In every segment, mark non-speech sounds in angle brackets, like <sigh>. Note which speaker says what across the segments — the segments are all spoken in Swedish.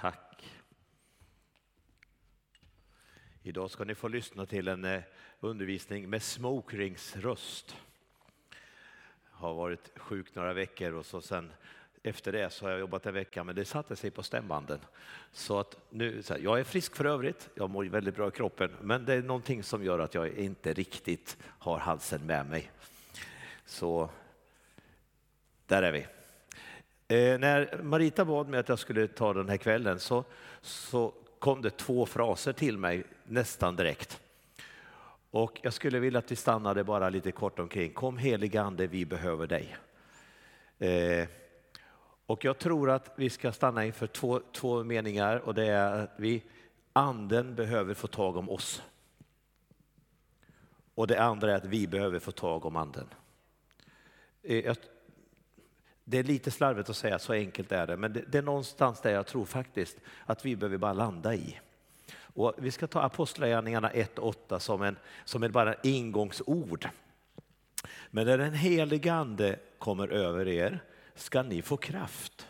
Speaker 1: Tack. Idag ska ni få lyssna till en eh, undervisning med Smokrings röst. Har varit sjuk några veckor och så sen efter det så har jag jobbat en vecka, men det satte sig på stämbanden. Så att nu, så här, jag är frisk för övrigt, jag mår väldigt bra i kroppen, men det är någonting som gör att jag inte riktigt har halsen med mig. Så där är vi. Eh, när Marita bad mig att jag skulle ta den här kvällen så, så kom det två fraser till mig nästan direkt. Och jag skulle vilja att vi stannade bara lite kort omkring. Kom helige Ande, vi behöver dig. Eh, och jag tror att vi ska stanna inför två, två meningar och det är att vi, anden behöver få tag om oss. Och det andra är att vi behöver få tag om anden. Eh, det är lite slarvigt att säga, så enkelt är det, men det, det är någonstans där jag tror faktiskt att vi behöver bara landa i. Och vi ska ta Apostlagärningarna 1.8 som, en, som en bara ingångsord. Men när den helige Ande kommer över er ska ni få kraft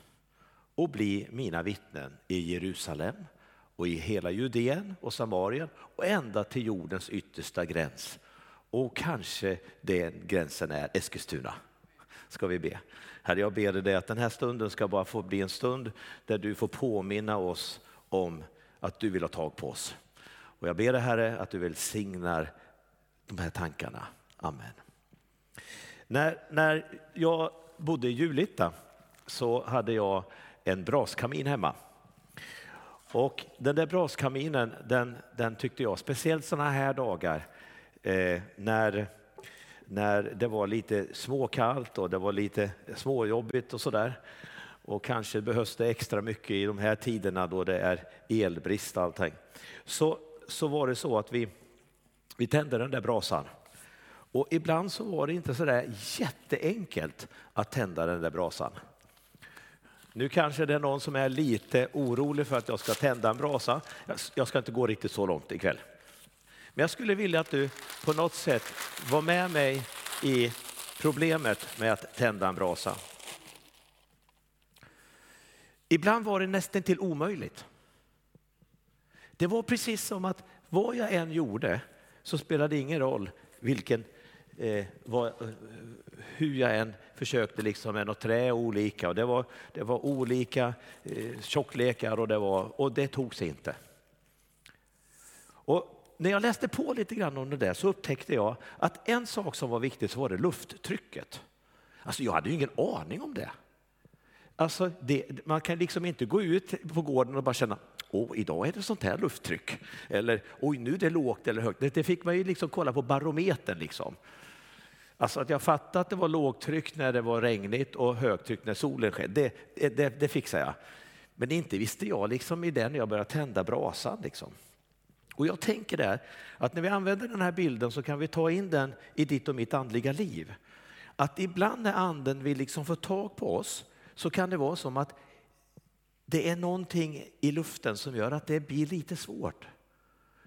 Speaker 1: och bli mina vittnen i Jerusalem och i hela Judeen och Samarien och ända till jordens yttersta gräns. Och kanske den gränsen är Eskilstuna. Ska vi be. Herre, jag ber dig att den här stunden ska bara få bli en stund där du får påminna oss om att du vill ha tag på oss. Och jag ber dig Herre att du välsignar de här tankarna. Amen. När, när jag bodde i Julita så hade jag en braskamin hemma. Och den där braskaminen, den, den tyckte jag, speciellt sådana här dagar, eh, när, när det var lite småkallt och det var lite småjobbigt och sådär. Och kanske behövs det extra mycket i de här tiderna då det är elbrist och allting. Så, så var det så att vi, vi tände den där brasan. Och ibland så var det inte så där jätteenkelt att tända den där brasan. Nu kanske det är någon som är lite orolig för att jag ska tända en brasa. Jag ska inte gå riktigt så långt ikväll. Men jag skulle vilja att du på något sätt var med mig i problemet med att tända en brasa. Ibland var det nästan till omöjligt. Det var precis som att vad jag än gjorde så spelade det ingen roll vilken eh, vad, hur jag än försökte liksom med något trä olika och det var, det var olika eh, tjocklekar och det, var, och det tog sig inte. Och när jag läste på lite grann om det där så upptäckte jag att en sak som var viktig så var det lufttrycket. Alltså jag hade ju ingen aning om det. Alltså det, man kan liksom inte gå ut på gården och bara känna Åh, idag är det sånt här lufttryck. Eller oj, nu är det lågt eller högt. Det, det fick man ju liksom kolla på barometern. Liksom. Alltså att jag fattade att det var lågtryck när det var regnigt och högtryck när solen sken, det, det, det fixar jag. Men inte visste jag liksom i det när jag började tända brasan. Liksom. Och jag tänker där att när vi använder den här bilden så kan vi ta in den i ditt och mitt andliga liv. Att ibland när anden vill liksom få tag på oss så kan det vara som att det är någonting i luften som gör att det blir lite svårt.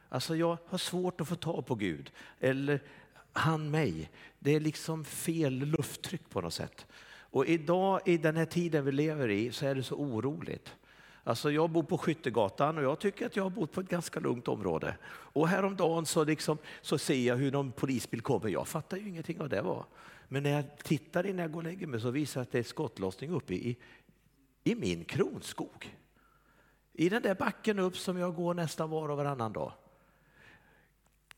Speaker 1: Alltså jag har svårt att få tag på Gud. Eller han mig. Det är liksom fel lufttryck på något sätt. Och idag i den här tiden vi lever i så är det så oroligt. Alltså jag bor på Skyttegatan och jag tycker att jag har bott på ett ganska lugnt område. Och häromdagen så, liksom, så ser jag hur någon polisbil kommer. Jag fattar ju ingenting av det var. Men när jag tittar innan jag går och lägger mig så visar det att det är skottlossning uppe i, i min kronskog. I den där backen upp som jag går nästan var och varannan dag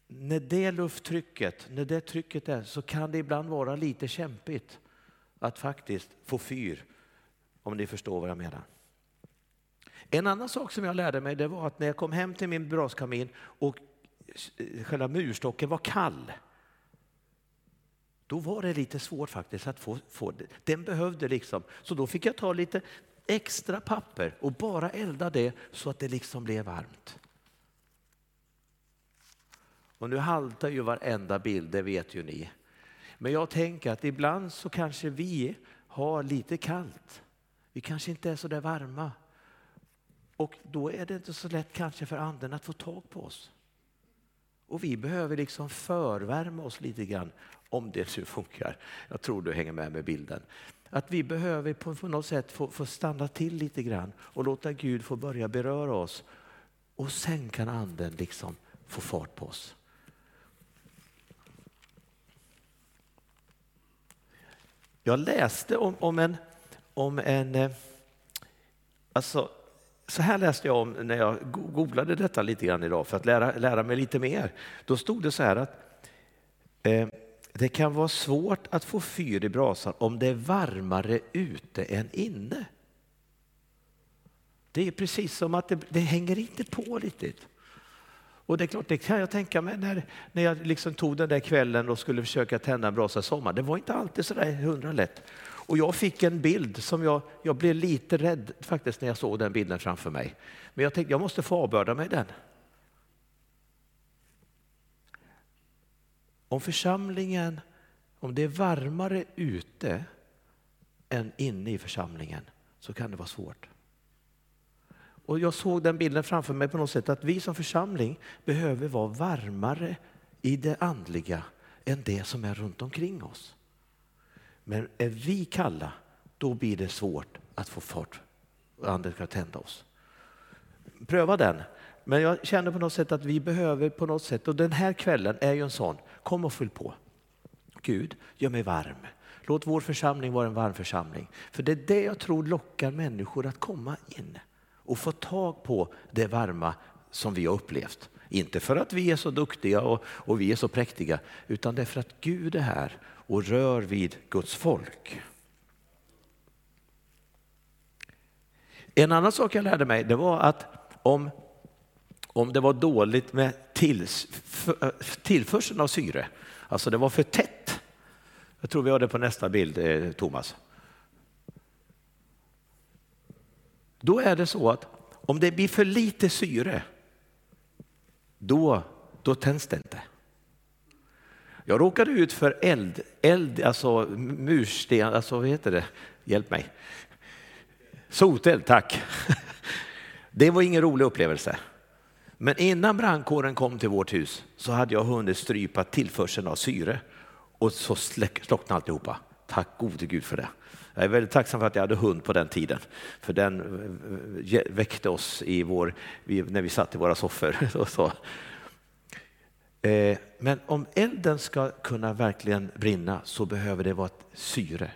Speaker 1: när det lufttrycket, när det trycket är så kan det ibland vara lite kämpigt att faktiskt få fyr, om ni förstår vad jag menar. En annan sak som jag lärde mig det var att när jag kom hem till min braskamin och eh, själva murstocken var kall, då var det lite svårt faktiskt att få, få det. Den behövde liksom, så då fick jag ta lite extra papper och bara elda det så att det liksom blev varmt. Och nu haltar ju varenda bild, det vet ju ni. Men jag tänker att ibland så kanske vi har lite kallt. Vi kanske inte är så där varma. Och då är det inte så lätt kanske för anden att få tag på oss. Och vi behöver liksom förvärma oss lite grann, om det nu funkar. Jag tror du hänger med med bilden. Att vi behöver på något sätt få, få stanna till lite grann och låta Gud få börja beröra oss. Och sen kan anden liksom få fart på oss. Jag läste om, om en, om en eh, alltså, så här läste jag om när jag googlade detta lite grann idag för att lära, lära mig lite mer. Då stod det så här att eh, det kan vara svårt att få fyr i brasan om det är varmare ute än inne. Det är precis som att det, det hänger inte på riktigt. Och det är klart, det kan jag tänka mig när, när jag liksom tog den där kvällen och skulle försöka tända en brasa sommar. Det var inte alltid så där hundra lätt. Och jag fick en bild som jag, jag blev lite rädd faktiskt när jag såg den bilden framför mig. Men jag tänkte jag måste få avbörda mig den. Om församlingen, om det är varmare ute än inne i församlingen så kan det vara svårt. Och jag såg den bilden framför mig på något sätt att vi som församling behöver vara varmare i det andliga än det som är runt omkring oss. Men är vi kalla, då blir det svårt att få fart och anden ska tända oss. Pröva den. Men jag känner på något sätt att vi behöver på något sätt, och den här kvällen är ju en sån, kom och fyll på. Gud, gör mig varm. Låt vår församling vara en varm församling. För det är det jag tror lockar människor att komma in och få tag på det varma som vi har upplevt. Inte för att vi är så duktiga och, och vi är så präktiga, utan därför att Gud är här och rör vid Guds folk. En annan sak jag lärde mig det var att om, om det var dåligt med tills, eh, tillförseln av syre, alltså det var för tätt. Jag tror vi har det på nästa bild, eh, Thomas. Då är det så att om det blir för lite syre, då, då tänds det inte. Jag råkade ut för eld, eld alltså mursten, alltså vad heter det? Hjälp mig. Soteld, tack. <laughs> Det var ingen rolig upplevelse. Men innan brandkåren kom till vårt hus så hade jag hunnit strypa tillförseln av syre och så slocknade alltihopa. Tack gode Gud för det. Jag är väldigt tacksam för att jag hade hund på den tiden, för den eh, eh, väckte oss i vår, när vi satt i våra soffor. Och <laughs> så. Eh, men om elden ska kunna verkligen brinna så behöver det vara ett syre,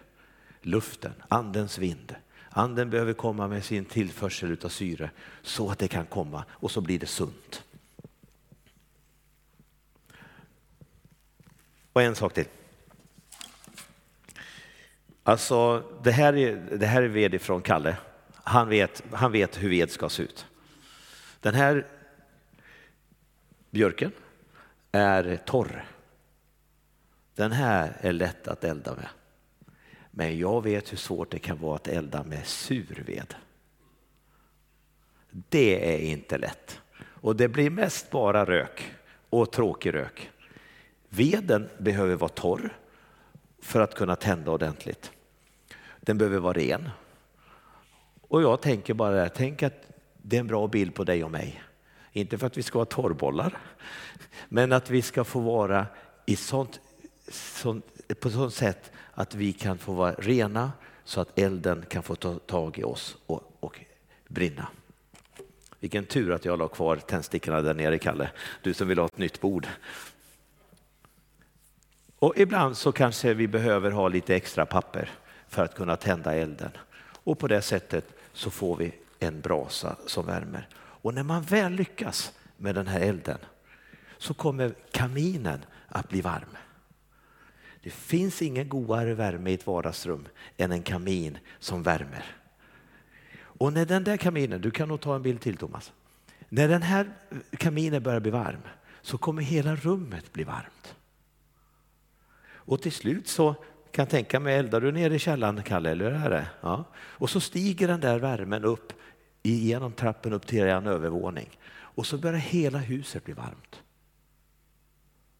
Speaker 1: luften, andens vind. Anden behöver komma med sin tillförsel av syre så att det kan komma och så blir det sunt. Och en sak till. Alltså, det här är, det här är ved från Kalle. Han vet, han vet hur ved ska se ut. Den här björken är torr. Den här är lätt att elda med. Men jag vet hur svårt det kan vara att elda med sur ved. Det är inte lätt. Och det blir mest bara rök och tråkig rök. Veden behöver vara torr för att kunna tända ordentligt. Den behöver vara ren. Och jag tänker bara, tänk att det är en bra bild på dig och mig. Inte för att vi ska ha torrbollar, men att vi ska få vara i sånt, sånt, på sånt sätt att vi kan få vara rena så att elden kan få ta tag i oss och, och brinna. Vilken tur att jag la kvar tändstickorna där nere, Kalle. Du som vill ha ett nytt bord. Och ibland så kanske vi behöver ha lite extra papper för att kunna tända elden. Och på det sättet så får vi en brasa som värmer. Och när man väl lyckas med den här elden så kommer kaminen att bli varm. Det finns ingen godare värme i ett vardagsrum än en kamin som värmer. Och när den där kaminen, du kan nog ta en bild till Thomas. När den här kaminen börjar bli varm så kommer hela rummet bli varmt. Och till slut så kan jag tänka mig, eldar du nere i källaren Kalle, eller hur är det? Ja. Och så stiger den där värmen upp genom trappen upp till en övervåning. Och så börjar hela huset bli varmt.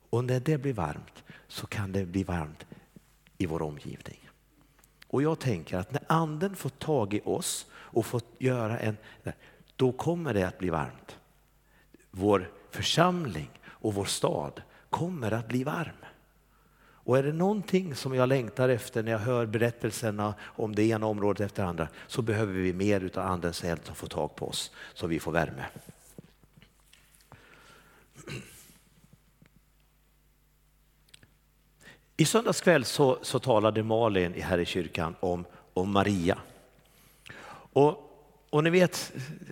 Speaker 1: Och när det blir varmt så kan det bli varmt i vår omgivning. Och jag tänker att när anden får tag i oss och får göra en, då kommer det att bli varmt. Vår församling och vår stad kommer att bli varm. Och är det någonting som jag längtar efter när jag hör berättelserna om det ena området efter det andra så behöver vi mer av andens eld som får tag på oss så vi får värme. I söndags kväll så, så talade Malin här i kyrkan om, om Maria. Och, och ni vet,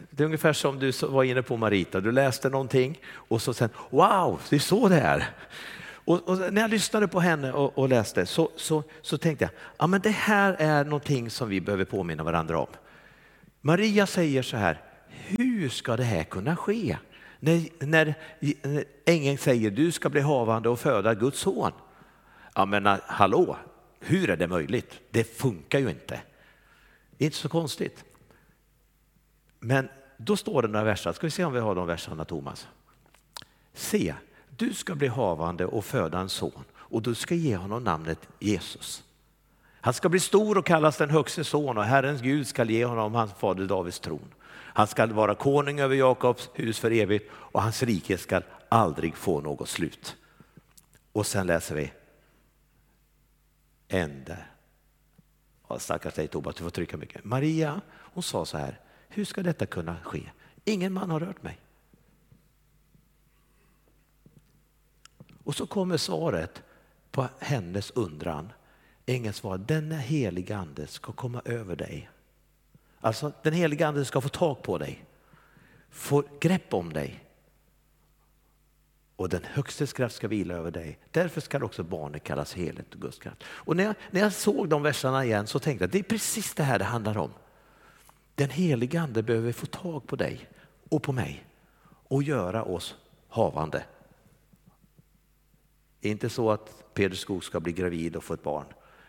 Speaker 1: det är ungefär som du var inne på Marita, du läste någonting och så sen, wow, det är så det är. Och, och när jag lyssnade på henne och, och läste så, så, så tänkte jag, ja men det här är någonting som vi behöver påminna varandra om. Maria säger så här, hur ska det här kunna ske? När, när, ängeln säger, du ska bli havande och föda Guds son. Ja men ah, hallå, hur är det möjligt? Det funkar ju inte. Det är inte så konstigt. Men då står det några verser, ska vi se om vi har de verserna Thomas. Se, du ska bli havande och föda en son och du ska ge honom namnet Jesus. Han ska bli stor och kallas den högste son och Herrens Gud ska ge honom hans fader Davids tron. Han ska vara konung över Jakobs hus för evigt och hans rike ska aldrig få något slut. Och sen läser vi ände. Ja, stackars dig Tobas, du får trycka mycket. Maria, hon sa så här, hur ska detta kunna ske? Ingen man har rört mig. Och så kommer svaret på hennes undran. Ängeln svarar, denna heliga ande ska komma över dig. Alltså den heliga ande ska få tag på dig, få grepp om dig och den högstes kraft ska vila över dig. Därför ska också barnet kallas heligt och Guds kraft. Och när jag, när jag såg de verserna igen så tänkte jag att det är precis det här det handlar om. Den heliga ande behöver få tag på dig och på mig och göra oss havande. Det är inte så att Peder Skog ska bli gravid och få ett barn.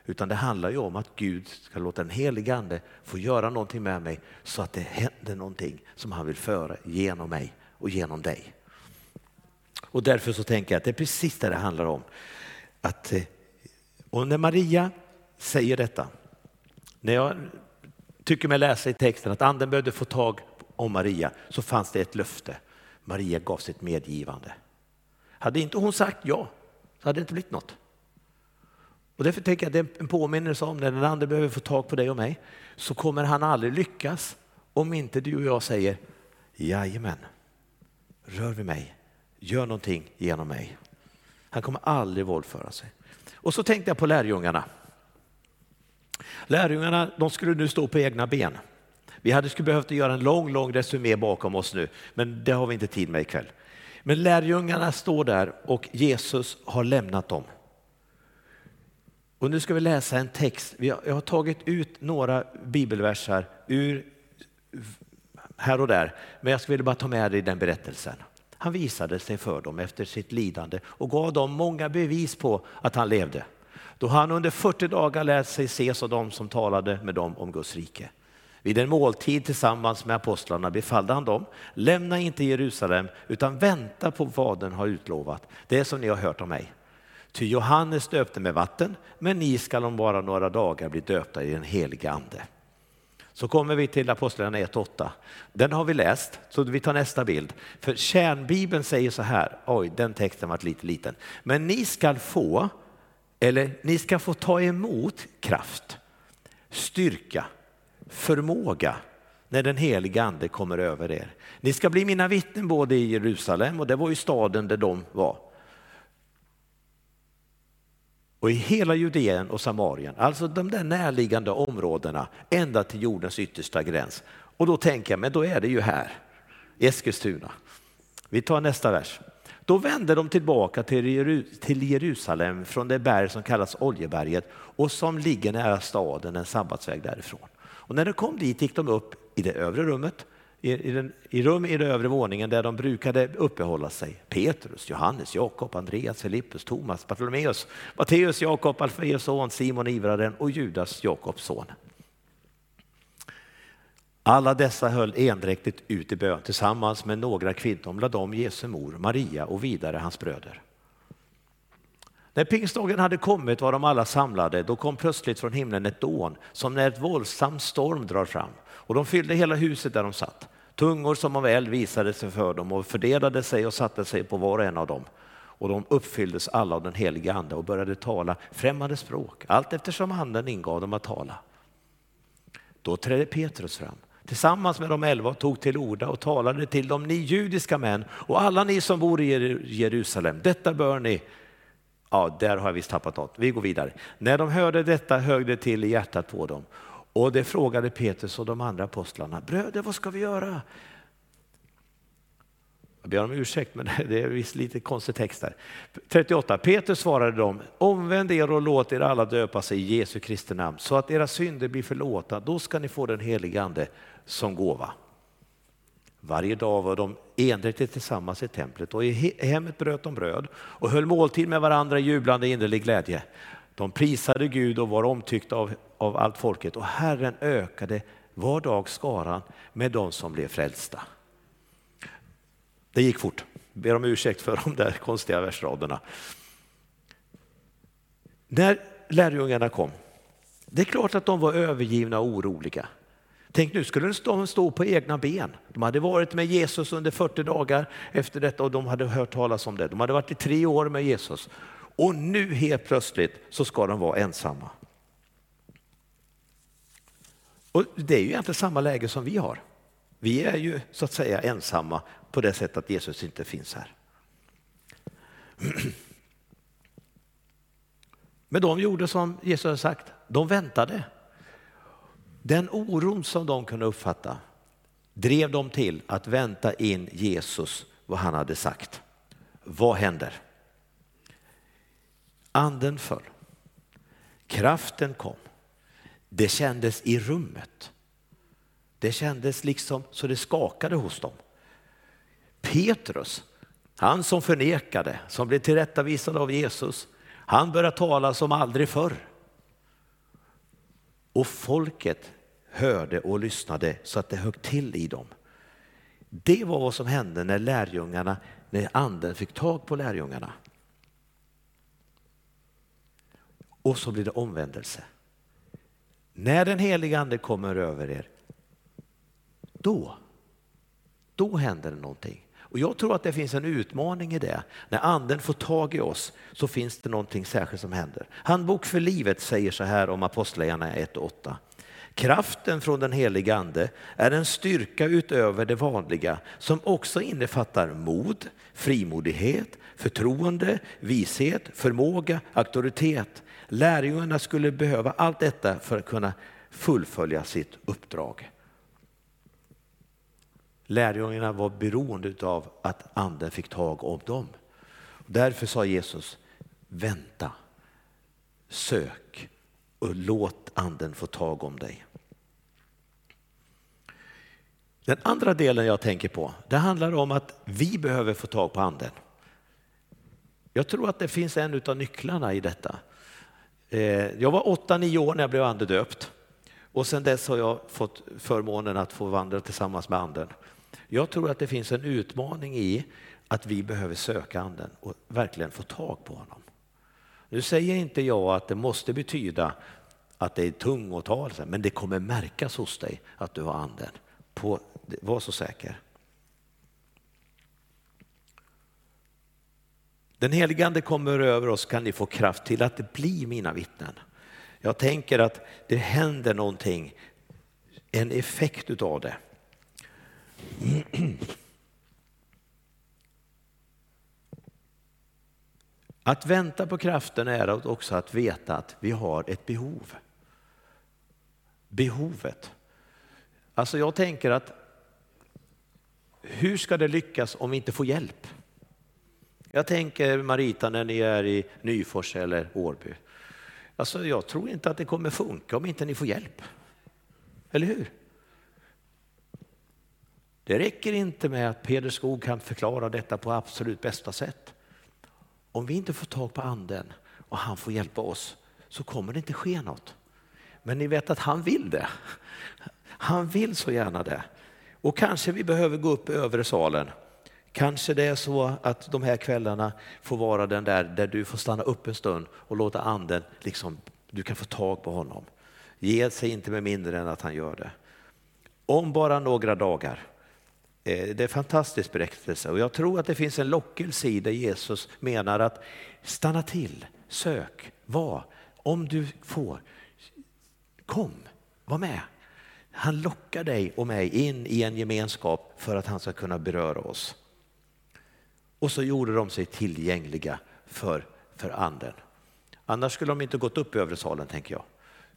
Speaker 1: Utan det handlar ju om att Gud ska låta den helige ande få göra någonting med mig så att det händer någonting som han vill föra genom mig och genom dig. Och därför så tänker jag att det är precis det det handlar om. Att, eh, och när Maria säger detta, när jag tycker mig läsa i texten att anden behövde få tag om Maria så fanns det ett löfte. Maria gav sitt medgivande. Hade inte hon sagt ja så hade det inte blivit något. Och därför tänker jag att det är en påminnelse om när den andre behöver få tag på dig och mig så kommer han aldrig lyckas om inte du och jag säger jajamän, rör vid mig, gör någonting genom mig. Han kommer aldrig våldföra sig. Och så tänkte jag på lärjungarna. Lärjungarna de skulle nu stå på egna ben. Vi hade skulle behövt göra en lång, lång resumé bakom oss nu, men det har vi inte tid med ikväll. Men lärjungarna står där och Jesus har lämnat dem. Och nu ska vi läsa en text. Jag har tagit ut några bibelversar ur här och där, men jag skulle bara ta med dig den berättelsen. Han visade sig för dem efter sitt lidande och gav dem många bevis på att han levde. Då han under 40 dagar lät sig ses av dem som talade med dem om Guds rike. Vid en måltid tillsammans med apostlarna befallde han dem, lämna inte Jerusalem utan vänta på vad den har utlovat, det som ni har hört om mig. Ty Johannes döpte med vatten, men ni skall om bara några dagar bli döpta i den heliga ande. Så kommer vi till Apostlagärningarna 1.8. Den har vi läst, så vi tar nästa bild. För kärnbibeln säger så här, oj den texten var lite liten. Men ni ska få, eller ni ska få ta emot kraft, styrka, förmåga när den heliga ande kommer över er. Ni ska bli mina vittnen både i Jerusalem, och det var ju staden där de var, och i hela Judeen och Samarien, alltså de där närliggande områdena ända till jordens yttersta gräns. Och då tänker jag, men då är det ju här, Eskilstuna. Vi tar nästa vers. Då vände de tillbaka till Jerusalem från det berg som kallas Oljeberget och som ligger nära staden en sabbatsväg därifrån. Och när de kom dit gick de upp i det övre rummet i, i, den, i rum i den övre våningen där de brukade uppehålla sig. Petrus, Johannes, Jakob, Andreas, Filippus, Thomas, Bartolomeus, Matteus, Jakob, Alfeus son, Simon ivraren och Judas, Jakobs son. Alla dessa höll endräktigt ut i bön tillsammans med några kvinnor, bland dem Jesu mor Maria och vidare hans bröder. När pingstdagen hade kommit var de alla samlade, då kom plötsligt från himlen ett dån som när ett våldsam storm drar fram och de fyllde hela huset där de satt. Tungor som av eld visade sig för dem och fördelade sig och satte sig på var och en av dem. och de uppfylldes alla av den heliga ande och började tala främmande språk, allt eftersom anden ingav dem att tala. Då trädde Petrus fram tillsammans med de elva och tog till orda och talade till dem, ni judiska män och alla ni som bor i Jerusalem, detta bör ni Ja, där har jag visst tappat något. Vi går vidare. När de hörde detta högg det till i hjärtat på dem. Och det frågade Petrus och de andra apostlarna. Bröder, vad ska vi göra? Jag ber om ursäkt, men <laughs> det är visst lite konstig text där. 38. Petrus svarade dem, omvänd er och låt er alla döpa sig i Jesu Kristi namn så att era synder blir förlåtna. Då ska ni få den helige ande som gåva. Varje dag var de endräktigt tillsammans i templet och i hemmet bröt de bröd och höll måltid med varandra i jublande innerlig glädje. De prisade Gud och var omtyckta av, av allt folket och Herren ökade var dag skaran med de som blev frälsta. Det gick fort. Ber om ursäkt för de där konstiga versraderna. När lärjungarna kom, det är klart att de var övergivna och oroliga. Tänk nu skulle de stå på egna ben. De hade varit med Jesus under 40 dagar efter detta och de hade hört talas om det. De hade varit i tre år med Jesus och nu helt plötsligt så ska de vara ensamma. Och det är ju egentligen samma läge som vi har. Vi är ju så att säga ensamma på det sättet att Jesus inte finns här. <clears throat> Men de gjorde som Jesus har sagt, de väntade. Den oron som de kunde uppfatta drev dem till att vänta in Jesus, vad han hade sagt. Vad händer? Anden föll. Kraften kom. Det kändes i rummet. Det kändes liksom så det skakade hos dem. Petrus, han som förnekade, som blev tillrättavisad av Jesus, han började tala som aldrig förr. Och folket hörde och lyssnade så att det högg till i dem. Det var vad som hände när lärjungarna, när anden fick tag på lärjungarna. Och så blir det omvändelse. När den heliga ande kommer över er, då, då händer det någonting. Och jag tror att det finns en utmaning i det. När anden får tag i oss så finns det någonting särskilt som händer. Handbok för livet säger så här om Apostlagärningarna 1 och 8. Kraften från den heliga ande är en styrka utöver det vanliga som också innefattar mod, frimodighet, förtroende, vishet, förmåga, auktoritet. Lärjungarna skulle behöva allt detta för att kunna fullfölja sitt uppdrag. Lärjungarna var beroende av att anden fick tag om dem. Därför sa Jesus, vänta, sök och låt anden få tag om dig. Den andra delen jag tänker på, det handlar om att vi behöver få tag på anden. Jag tror att det finns en av nycklarna i detta. Eh, jag var åtta, nio år när jag blev andedöpt och sedan dess har jag fått förmånen att få vandra tillsammans med anden. Jag tror att det finns en utmaning i att vi behöver söka anden och verkligen få tag på honom. Nu säger inte jag att det måste betyda att det är tungotal, men det kommer märkas hos dig att du har anden. På, var så säker. Den helige Ande kommer över oss kan ni få kraft till att bli mina vittnen. Jag tänker att det händer någonting, en effekt utav det. <clears throat> Att vänta på kraften är också att veta att vi har ett behov. Behovet. Alltså jag tänker att hur ska det lyckas om vi inte får hjälp? Jag tänker Marita när ni är i Nyfors eller Årby. Alltså jag tror inte att det kommer funka om inte ni får hjälp. Eller hur? Det räcker inte med att Peder Skog kan förklara detta på absolut bästa sätt. Om vi inte får tag på anden och han får hjälpa oss så kommer det inte ske något. Men ni vet att han vill det. Han vill så gärna det. Och kanske vi behöver gå upp i övre salen. Kanske det är så att de här kvällarna får vara den där där du får stanna upp en stund och låta anden, liksom, du kan få tag på honom. Ge sig inte med mindre än att han gör det. Om bara några dagar Eh, det är en fantastisk berättelse och jag tror att det finns en lockelse i det Jesus menar att stanna till, sök, var, om du får, kom, var med. Han lockar dig och mig in i en gemenskap för att han ska kunna beröra oss. Och så gjorde de sig tillgängliga för, för anden. Annars skulle de inte gått upp i övre salen tänker jag,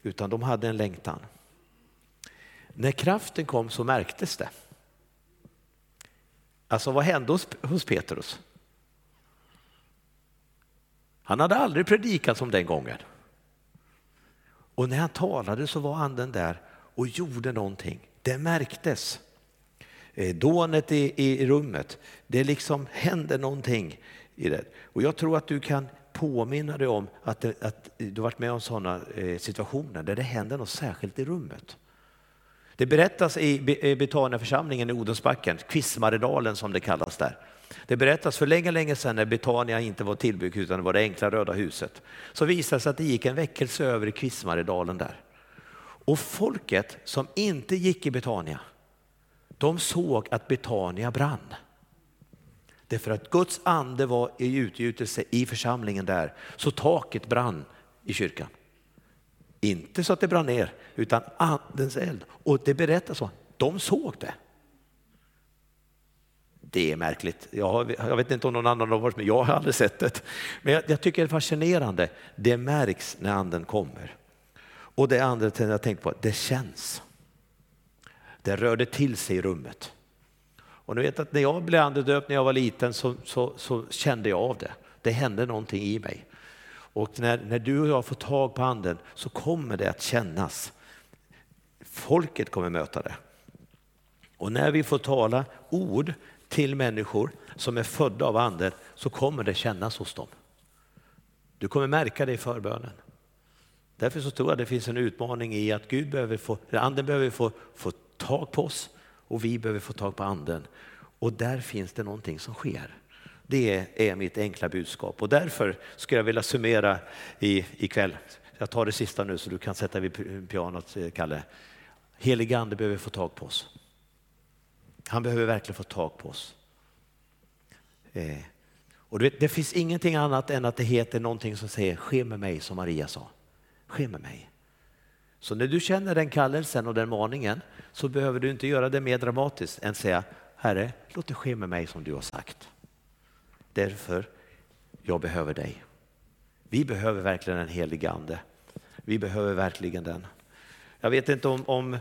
Speaker 1: utan de hade en längtan. När kraften kom så märktes det. Alltså vad hände hos, hos Petrus? Han hade aldrig predikat som den gången. Och när han talade så var anden där och gjorde någonting. Det märktes. Eh, dånet i, i rummet, det liksom hände någonting i det. Och jag tror att du kan påminna dig om att, det, att du varit med om sådana eh, situationer där det händer något särskilt i rummet. Det berättas i eh, Betaniaförsamlingen i Odensbacken, Kvismaredalen som det kallas där. Det berättas för länge, länge sedan när Betania inte var tillbyggt utan det var det enkla röda huset. Så visade det sig att det gick en väckelse över i Kvismaredalen där. Och folket som inte gick i Betania, de såg att Betania brann. Därför att Guds ande var i utgjutelse i församlingen där, så taket brann i kyrkan. Inte så att det brann ner, utan andens eld. Och det berättas så, de såg det. Det är märkligt. Jag, jag vet inte om någon annan har varit med, jag har aldrig sett det. Men jag, jag tycker det är fascinerande. Det märks när anden kommer. Och det andra jag tänkte på, det känns. Det rörde till sig i rummet. Och ni vet att när jag blev andedöpt när jag var liten så, så, så, kände jag av det. Det hände någonting i mig. Och när, när du och jag får tag på anden så kommer det att kännas. Folket kommer möta det. Och när vi får tala ord till människor som är födda av anden så kommer det kännas hos dem. Du kommer märka det i förbönen. Därför så tror jag det finns en utmaning i att Gud behöver få, anden behöver få, få tag på oss och vi behöver få tag på anden. Och där finns det någonting som sker. Det är mitt enkla budskap och därför skulle jag vilja summera i, ikväll. Jag tar det sista nu så du kan sätta vid pianot, eh, Kalle. Helige ande behöver få tag på oss. Han behöver verkligen få tag på oss. Eh. Och vet, det finns ingenting annat än att det heter någonting som säger ske med mig som Maria sa. Ske med mig. Så när du känner den kallelsen och den maningen så behöver du inte göra det mer dramatiskt än säga Herre, låt det ske med mig som du har sagt. Därför, jag behöver dig. Vi behöver verkligen en helig ande. Vi behöver verkligen den. Jag vet inte om, om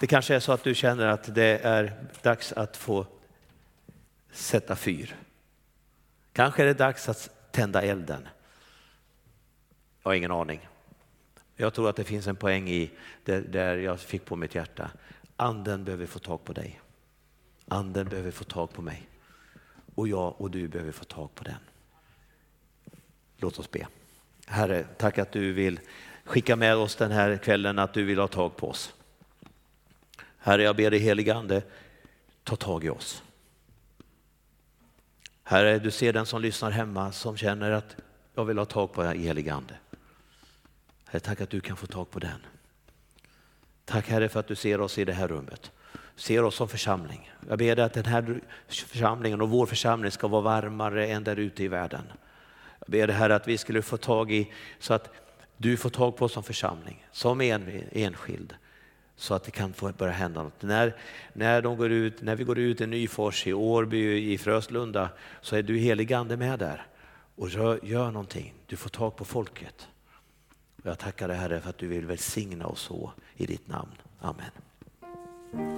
Speaker 1: det kanske är så att du känner att det är dags att få sätta fyr. Kanske är det dags att tända elden. Jag har ingen aning. Jag tror att det finns en poäng i det där jag fick på mitt hjärta. Anden behöver få tag på dig. Anden behöver få tag på mig. Och jag och du behöver få tag på den. Låt oss be. Herre, tack att du vill skicka med oss den här kvällen, att du vill ha tag på oss. Herre, jag ber dig helige Ande, ta tag i oss. Herre, du ser den som lyssnar hemma som känner att jag vill ha tag på helige Ande. Herre, tack att du kan få tag på den. Tack Herre för att du ser oss i det här rummet, ser oss som församling. Jag ber dig att den här församlingen och vår församling ska vara varmare än där ute i världen. Jag ber dig Herre att vi skulle få tag i, så att du får tag på oss som församling, som en, enskild så att det kan få börja hända något. När, när, de går ut, när vi går ut i Nyfors, i Årby, i Fröslunda så är du helig ande med där och gör, gör någonting. Du får tag på folket. Och jag tackar dig Herre för att du vill välsigna oss så i ditt namn. Amen.